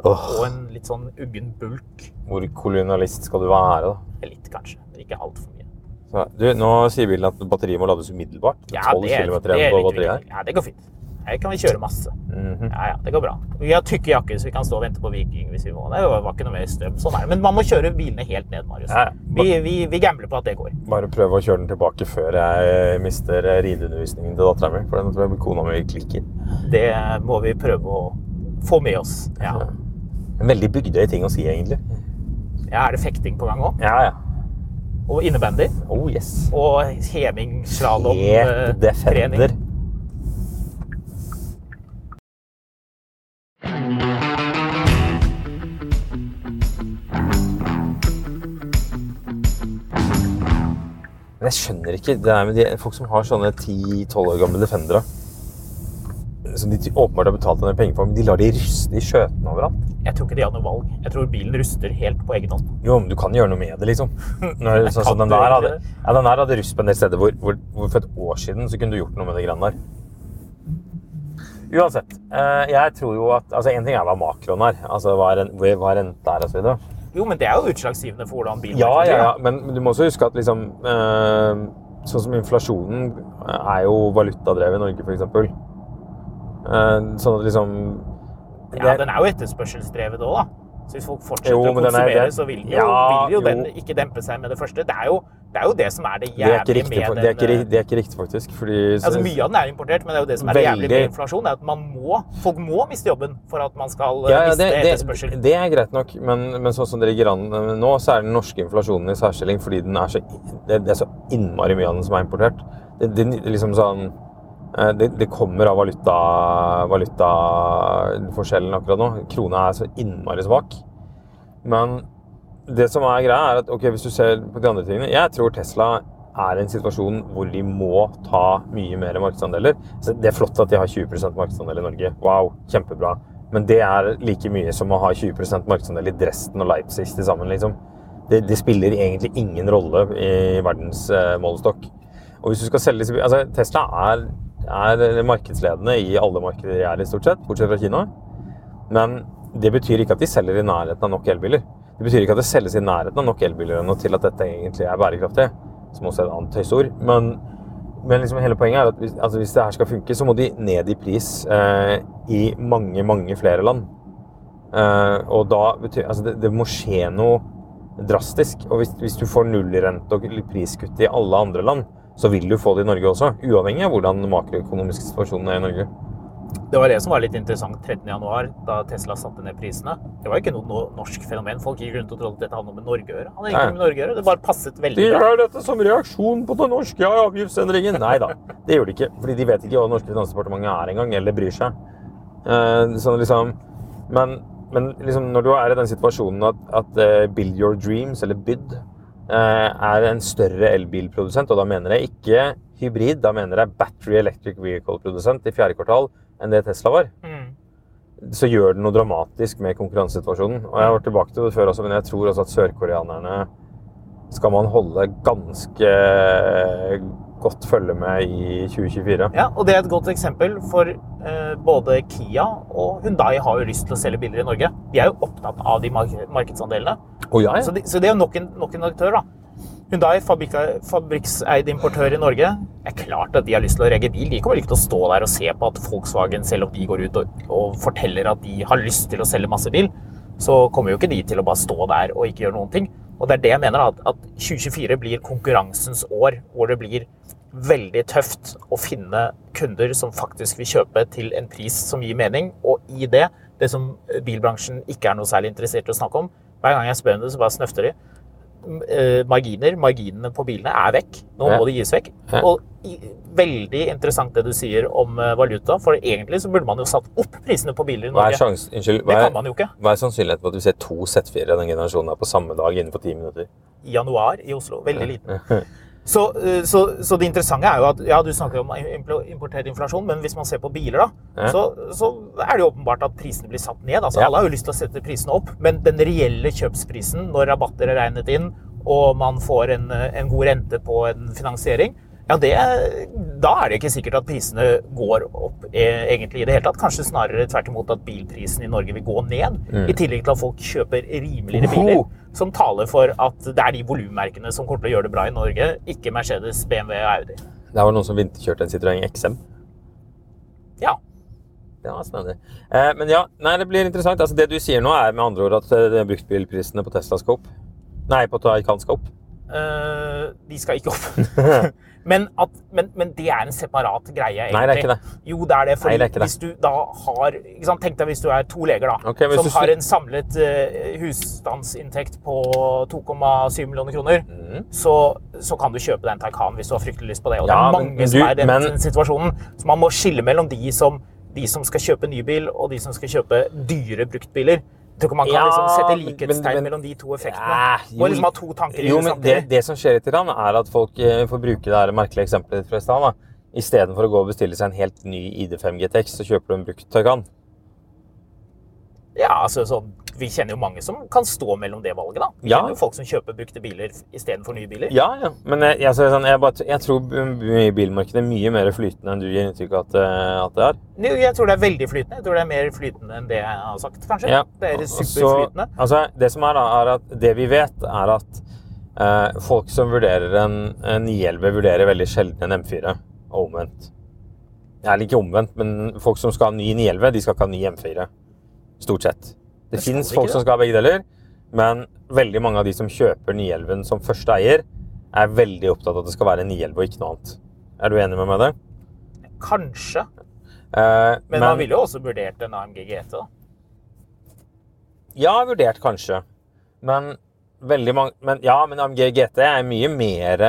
Oh. Og en litt sånn uggen bulk. hvor kolonialist skal du være, da? Litt, kanskje. Ikke altfor mye. Så, du, nå sier bilen at batteriet må lades umiddelbart. Ja, 12 det det igjen på batteriet her. Ja, det går fint. Her kan vi kjøre masse. Mhm. Ja, ja, det går bra. Vi har tykke jakker, så vi kan stå og vente på Viking hvis vi må. Det var ikke noe mer strøm. Sånn er det. Men man må kjøre bilene helt ned, Marius. Ja, ja. Vi, vi, vi gambler på at det går. Bare prøve å kjøre den tilbake før jeg mister rideundervisningen til dattera mi. For den tror jeg kona mi klikker. Det må vi prøve å få med oss. Ja. En veldig bygdøy ting å si, egentlig. ja er det fekting på gang òg? Ja, ja. Og innebandy? Oh yes. Og heming, slalåm, eh, trening? Jeg skjønner ikke det er med de folk som har sånne 10-12 år gamle Defendere. Som de åpenbart har betalt en del penger for, men de lar de ruste i skjøtene overalt. Jeg tror ikke de har noe valg. Jeg tror bilen ruster helt på egen hånd. Jo, men du kan gjøre noe med det, liksom. Når, sånn som den der hadde, ja, den der hadde rust på en del steder hvor, hvor, hvor for et år siden så kunne du gjort noe med de greiene der. Uansett. eh, jeg tror jo at altså En ting er hva makroen er. Altså hva, en, hva og er osv. Jo, men det er jo utslagsgivende for hvordan bilen Ja, ja, ja. Men, men du må også huske at liksom eh, Sånn som inflasjonen er jo valutadrevet i Norge, f.eks. Uh, sånn at liksom Ja, den er jo etterspørselsdrevet òg, da. Så hvis folk fortsetter Jo, å konsumere, er- konsumere, så vil jo, Ja, vil jo den jo. ikke dempe seg med det første. Det er jo det, er jo det som er det jævlige med for- det, den det er ikke riktig, faktisk. Fordi Altså, mye av den er importert, men det er jo det som er det jævlige med inflasjon. Er at man må, folk må miste jobben for at man skal eh, ja, ja, miste etterspørsel. det, det er greit nok, men, men sånn som det ligger an nå, så er den norske inflasjonen i særstilling fordi den er så, det, er så innmari mye av den som er importert. Det, liksom sånn, eh, det, det kommer av valuta, valutaforskjellen akkurat nå. Krona er så innmari svak. Men det som er greia, er at ok, hvis du ser på de andre tingene Jeg tror Tesla er i en situasjon hvor de må ta mye mer markedsandeler. Så det er flott at de har 20% markedsandel i Norge. Wow, kjempebra. Men det er like mye som å ha 20% markedsandel i Dresden og Leipzig til sammen. liksom. Det, det spiller egentlig ingen rolle i verdens eh, målestokk. Og hvis du skal selge altså Tesla er, er markedsledende i alle markeder de er i, stort sett, bortsett fra Kina. Men det betyr ikke at de selger i nærheten av nok elbiler. Det betyr ikke at det selges i nærheten av nok elbiler ennå til at dette egentlig er bærekraftig, som også er et annet tøysord. Men Men liksom hele poenget er at hvis, altså hvis det her skal funke, så må de ned i pris eh, i mange, mange flere land. Eh, og da betyr Altså, det, det må skje noe drastisk. Og hvis, hvis du får nullrente og priskutt i alle andre land, så vil du få det i Norge også. Uavhengig av hvordan den makroøkonomiske situasjonen er i Norge. Det var det som var litt interessant 13.1, da Tesla satte ned prisene. Det var ikke noe norsk fenomen. Folk gikk rundt og trodde at dette hadde noe med Norge å gjøre. Han ikke med Norge å gjøre. Det bare passet veldig bra. De gjør dette som reaksjon på den norske avgiftsendringen. Nei da, det gjør de ikke. Fordi de vet ikke hva det norske finansdepartementet er engang, eller bryr seg. Eh, sånn liksom, men men liksom når du er i den situasjonen at, at eh, Build Your Dreams, eller BYD, eh, er en større elbilprodusent, og da mener jeg ikke hybrid, da mener jeg Battery Electric Vehicle-produsent i fjerde kvartal enn det Tesla var, Mm. så gjør det noe dramatisk med konkurransesituasjonen. Og jeg har vært tilbake til det før også, men jeg tror også at sørkoreanerne skal man holde ganske godt følge med i 2024. Ja, og det er et godt eksempel, for eh, både Kia og Hyundai har jo lyst til å selge biler i Norge. De er jo opptatt av de mark markedsandelene. Oh, ja, Så, de, så det er jo nok en, nok en aktør, da. Fabrikka- fabrikkseid importør i Norge, er klart at de har lyst til å regge bil. De kommer ikke til å stå der og se på at Volkswagen, selv om de går ut og, og forteller at de har lyst til å selge masse bil, så kommer jo ikke de til å bare stå der og ikke gjøre noen ting. Og det er det jeg mener, at, at 2024 blir konkurransens år, hvor det blir veldig tøft å finne kunder som faktisk vil kjøpe til en pris som gir mening. Og i det, det som bilbransjen ikke er noe særlig interessert i å snakke om, hver gang jeg spør om det, så bare snøfter de. Eh, Marginer, marginene på bilene er vekk. Nå må de gis vekk. Og veldig interessant det du sier om eh, valuta, for egentlig så burde man jo satt opp prisene på biler i Hva er, Norge. sjans, unnskyld, hva, er, hva er sannsynligheten for at du ser to Z4 av den generasjonen på samme dag innenfor ti minutter? I januar i Oslo. Veldig liten. Så, eh, så, så det interessante er jo at ja, du snakker om importert inflasjon, men hvis man ser på biler, da, Ja. så, så er det jo åpenbart at prisene blir satt ned. Altså, Ja. Alle har jo lyst til å sette prisene opp, men den reelle kjøpsprisen når rabatter er regnet inn, og man får en, eh, en god rente på en finansiering, ja, det, da er det ikke sikkert at prisene går opp eh, egentlig i det hele tatt. Kanskje snarere tvert imot at bilprisen i Norge vil gå ned, i tillegg til at folk kjøper rimeligere biler som taler for at det er de volummerkene som kommer til å gjøre det bra i Norge, ikke Mercedes, BMW og Audi. Det var noen som vinterkjørte en Citroën XM. Ja. Ja, snedig. Eh, men ja, nei, det blir interessant. Altså, det du sier nå, er med andre ord at eh, bruktbilprisene på Tesla skal opp. Nei, på Taycan skal opp. eh, de skal ikke opp. men, at, men, men det er en separat greie, egentlig. Nei, det er ikke det. Jo, det er det. Fordi Nei, det er ikke det. hvis du da har ikke sant? Tenk deg hvis du er to leger, da. Okay, som har en samlet uh, husstandsinntekt på 2,7 millioner kroner. Mm. Så, så kan du kjøpe deg en Taycan hvis du har fryktelig lyst på det. Og det er mange du- som er i den men- situasjonen. Så man må skille mellom de som, de som skal kjøpe ny bil, og de som skal kjøpe dyre bruktbiler. Jeg tror ikke man kan Ja, liksom sette likhetstegn men- mellom de to effektene. Ja, jo, liksom ha to tanker jo, men det, det som skjer litt, grann, er at folk eh, får bruke det her merkelige eksempelet fra i stad. Istedenfor å gå og bestille seg en helt ny ID5 GTX, så kjøper du en brukt Taycan. Ja, altså, så, vi kjenner jo mange som kan stå mellom det valget. da. Vi Ja. kjenner jo folk som kjøper brukte biler istedenfor nye biler. Ja, ja. Men jeg, jeg, sånn, jeg, bare, jeg tror bilmarkedet er mye mer flytende enn du gir inntrykk av at, eh, at det er. Jo, Jeg tror det er veldig flytende. Jeg tror det er mer flytende enn det jeg har sagt, kanskje. Ja. Det er så- superflytende. altså, det som er da, er at det vi vet, er at eh, folk som vurderer en, en 911, vurderer veldig sjelden en M4, og omvendt. Eller ikke omvendt, men folk som skal ha ny 911, de skal ikke ha ny M4. Stort sett. Det Men fins folk det. som skal ha begge deler, men veldig mange av de som kjøper 911 som første eier, er veldig opptatt av at det skal være Nielv og ikke noe annet. Er du enig med meg i det? Kanskje. Eh, Men, man ville jo også vurdert en AMG GT. da. Ja, vurdert kanskje. Men veldig mange men, Ja, men AMG GT er mye mer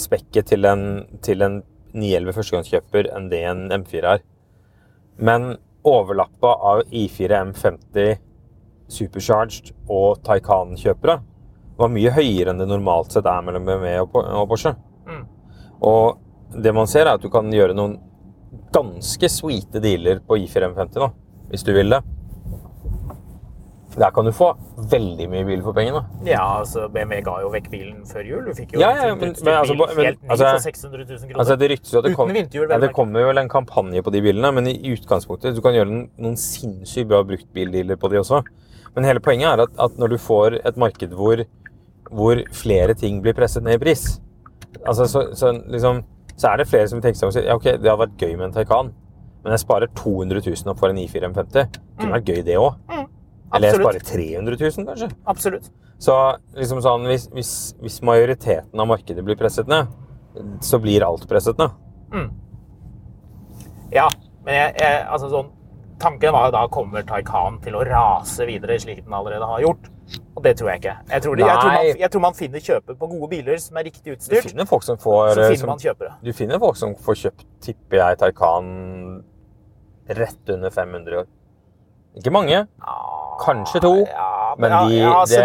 spekket til en, til en 911 førstegangskjøper enn det en M4 er. Men overlappa av I4 M50 Supercharged og Taycan-kjøpere var mye høyere enn det normalt sett er mellom BMW og Porsche. Mm. Og det man ser, er at du kan gjøre noen ganske sweete dealer på I4 M50, da, hvis du vil det. Der kan du få veldig mye bil for pengene. Ja, altså BMW ga jo vekk bilen før jul. Du fikk jo Ja, ja, men- men altså, bil helt ny altså- for 600 000 kroner. Altså, det ryktes jo at det, kom, ja, det kommer vel en kampanje på de bilene, men i utgangspunktet du kan gjøre noen sinnssykt bra bruktbildealer på de også. Men hele poenget er at, at når du får et marked hvor, hvor flere ting blir presset ned i pris altså, så, så liksom så er det flere som tenker seg om og sier ja, ok, det hadde vært gøy med en Taycan, men jeg sparer 200 000 og får en I4 M50. Det kunne vært gøy, det òg. Eller jeg Mm. Sparer 300 000, kanskje. Absolutt. Så liksom sånn, hvis, hvis, hvis majoriteten av markedet blir presset ned, så blir alt presset ned. Ja, men jeg, jeg, altså sånn, tanken var jo da kommer Taycan til å rase videre, slik den allerede har gjort. Og det tror jeg ikke. Jeg tror, det, jeg tror, man, jeg tror man finner kjøper på gode biler som er riktig Du utstyrt. finner folk som får som, man kjøpere. Du finner folk som får kjøpt, tipper jeg, Taycan rett under 500 i år. Ikke mange. Kanskje to. Ja, men ja, de- ja, altså,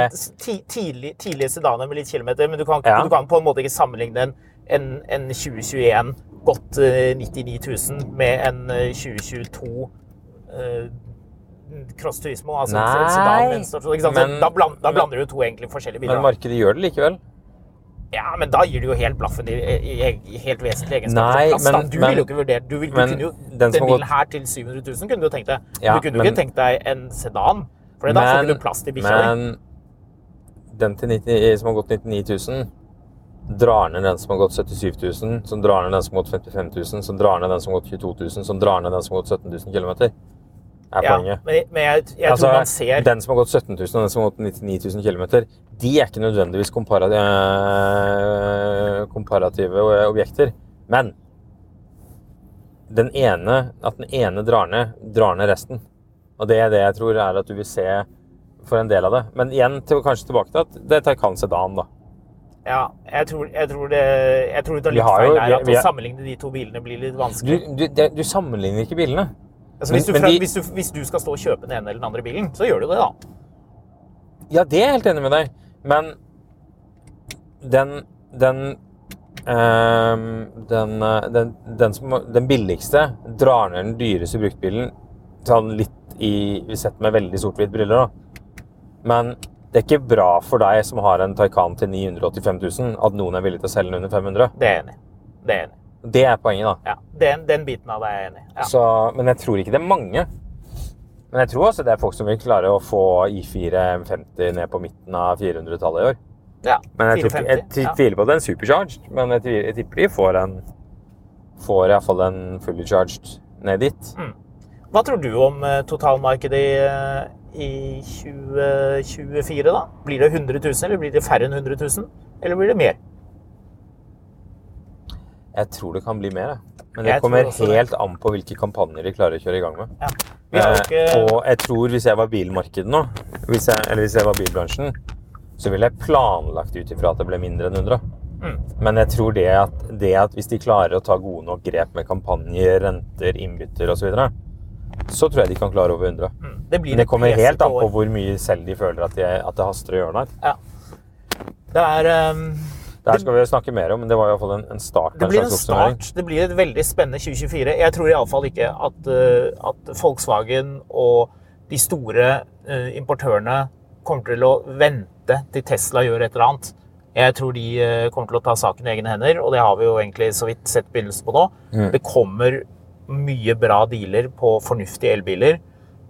det- tidlig, tidlige sedaner med litt kilometer, men du kan, Ja. du kan på en måte ikke sammenligne en, en, en 2021 godt eh, 99 000 med en eh, 2022 eh, Cross Turismo. Altså Nei, sedan? Men- da, bland, da blander du to egentlig forskjellige biler. Men markedet gjør det likevel. Ja, men da gir du jo helt blaffen i, i, i helt vesentlige egenskaper. Nei, men- Du men- ville jo ikke vurdert Du, vil, du men kunne jo den Den bilen her til 700 000 kunne du jo tenkt deg. Ja, du kunne jo ikke tenkt deg en sedan. For da får du plass til bikkja di. men den til 90, som har gått 99 000, drar ned den som har gått 77 000, som drar ned den som har gått 55 000, som drar ned den som har gått 22 000, som drar ned den som har gått 17 000 km. Er Ja, poenget. men, men jeg, jeg Altså, tror man ser Den som har gått 17 000 og den som har gått 99 000 km, de er ikke nødvendigvis eh, komparative objekter. Men den ene, at den ene drar ned, drar ned resten. Og det er det jeg tror er at du vil se for en del av det. Men igjen, til, kanskje tilbake til at det er Taycan Sedan, da. Ja, jeg tror, jeg tror, det, jeg tror du tar litt feil der. At å sammenligne de to bilene blir litt vanskelig. du, du, du sammenligner ikke bilene. Altså, hvis, du, men fra, de- hvis, du, hvis du skal stå og kjøpe den ene eller den andre bilen, så gjør du det, da. Ja, det er jeg helt enig med deg. Men den Den ehm, den, eh, den, den, som, den billigste drar ned den dyreste bruktbilen sånn litt i Sett med veldig sort-hvitt briller, da. Men det er ikke bra for deg som har en Taycan til 985 000, at noen er villig til å selge den under 500. Det er enig. Det er enig. Det er poenget, da. Ja, den, den biten av det er jeg enig i. Ja. Så, men jeg tror ikke det er mange. Men jeg tror også det er folk som vil klare å få I4 M50 ned på midten av 400-tallet i år. ja. Men jeg, 450, jeg, jeg tviler på at det er en supercharged, men jeg, jeg tipper de får en får i hvert fall en fully charged ned dit. Hva tror du om eh, totalmarkedet i, eh, i 2024, da? Blir det 100 000, eller blir det færre enn 100 000? Eller blir det mer? Jeg tror det kan bli mer. jeg. Men det Jeg kommer det. helt an på hvilke kampanjer de klarer å kjøre i gang med. Ja. Eh, ikke og jeg tror hvis jeg var bilmarkedet nå, hvis jeg, eller hvis jeg var bilbransjen, så ville jeg planlagt ut ifra at det ble mindre enn 100. Mm. Men jeg tror det at, det at hvis de klarer å ta gode nok grep med kampanjer, renter, innbytter osv., så, videre, så tror jeg de kan klare over 100. Mm. Det blir Men det kommer helt an på hvor mye selv de føler at, de, at det haster å gjøre det her. Ja. Det er um, Det her skal vi snakke mer om, men det var i hvert fall en, en start. Det blir en en start. Det blir et veldig spennende 2024. Jeg tror iallfall ikke at, uh, at Volkswagen og de store uh, importørene kommer til å vente til Tesla gjør et eller annet. Jeg tror de uh, kommer til å ta saken i egne hender, og det har vi jo egentlig så vidt sett begynnelsen på nå. Mm. Det kommer mye bra dealer på fornuftige elbiler.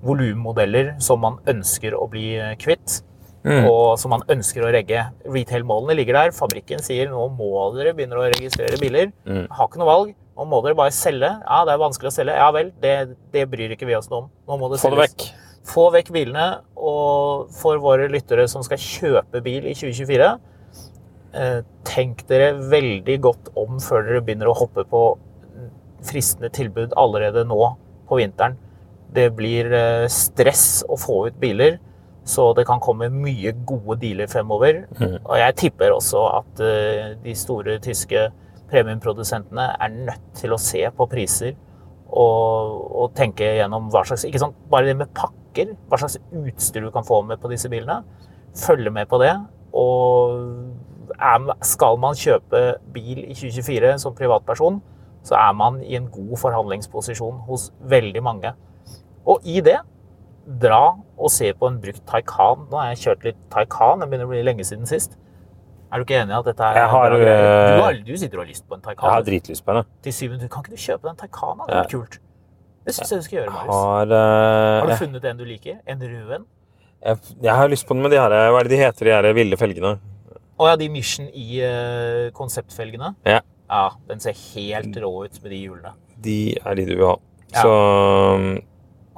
Volummodeller som man ønsker å bli kvitt Mm. og som man ønsker å regge. Retail-målene ligger der. Fabrikken sier nå må dere begynne å registrere biler. Mm. Har ikke noe valg. Nå må dere bare selge. Ja, det er vanskelig å selge. Ja vel, det, det bryr ikke vi oss noe om. Nå må det Få det selges. vekk. Få vekk bilene. Og for våre lyttere som skal kjøpe bil i 2024, eh, tenk dere veldig godt om før dere begynner å hoppe på fristende tilbud allerede nå på vinteren. Det blir eh, stress å få ut biler, så det kan komme mye gode dealer fremover. Og jeg tipper også at uh, de store tyske premiumprodusentene er nødt til å se på priser og, og tenke gjennom hva slags Ikke sant, bare det med pakker, hva slags utstyr du kan få med på disse bilene. Følge med på det. Og er, skal man kjøpe bil i 2024 som privatperson, så er man i en god forhandlingsposisjon hos veldig mange. Og i det, dra og se på en brukt Taycan. Nå har jeg kjørt litt Taycan, det begynner å bli lenge siden sist. Er du ikke enig i at dette er Jeg har, øh, Du, har, du sitter og har lyst på en Taycan. Jeg har dritlyst på den. Til syvende, kan ikke du kjøpe den Taycan? da? Det er kult. Det syns jeg du skal gjøre, Marius. Har, Har du eh, funnet en du liker? En rød en? jeg, jeg har lyst på den med de her, hva er det de heter, de her ville felgene? Å ja, de Mission i eh, konseptfelgene. Ja. Ja, den ser helt rå ut med de hjulene. De er de du vil ha. Ja. Så um,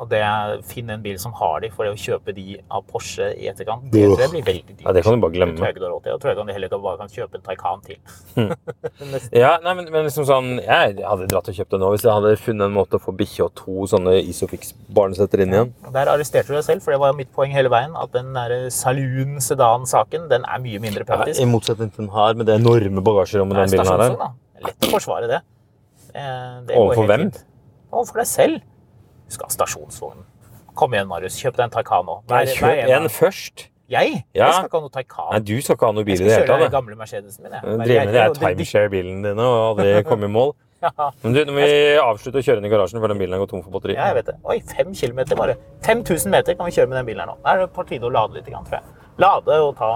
Og det finne finn en bil som har de, for det å kjøpe de av Porsche i etterkant, det tror jeg blir veldig dyrt. Ja, det kan du bare Det tror glemme. jeg tror jeg kan heller bare kan kjøpe en Taycan til. Ja, nei, men, men liksom sånn Jeg hadde dratt og kjøpt det nå hvis jeg hadde funnet en måte å få bikkje og to sånne Isofix-barnesetter inn igjen. Der arresterte du deg selv, for det var mitt poeng hele veien. At den der Saloon Sedan-saken, den er mye mindre praktisk. I motsetning til den her, med det enorme bagasjerommet er den bilen her er. er Lett å forsvare det. Eh, det går Overfor hvem? Overfor deg selv. Du skal ha stasjonsvogn. Kom igjen, Marius. Kjøp deg en Taycan nå. Nei, Kjøp en først. Jeg? Ja. Jeg skal ikke ha noe Taycan. Nei, du skal ikke ha noe bil i det hele tatt. Jeg skal kjøre den gamle Mercedesen min. jeg. Drive med de det- det- timeshare-bilene dine og aldri komme i mål. Ja, Men du, nå må vi avslutte å kjøre den i garasjen før den bilen går tom for batteri. Ja, jeg vet det. Oi, fem kilometer bare. 5000 meter kan vi kjøre med den bilen her nå. Da er det på tide å lade litt, tror jeg. Lade og ta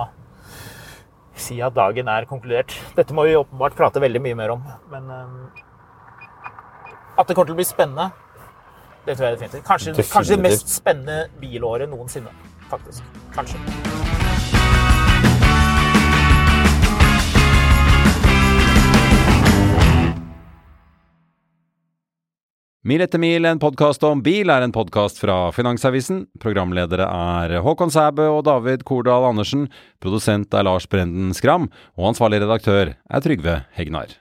Si at dagen er konkludert. Dette må vi åpenbart prate veldig mye mer om, men um, At det kommer til å bli spennende, det tror jeg definitivt. Kanskje, kanskje det mest spennende bilåret noensinne, faktisk. Kanskje. Mil etter mil, en podkast om bil, er en podkast fra Finansavisen. Programledere er Håkon Sæbø og David Kordal Andersen. Produsent er Lars Brenden Skram. Og ansvarlig redaktør er Trygve Hegnar.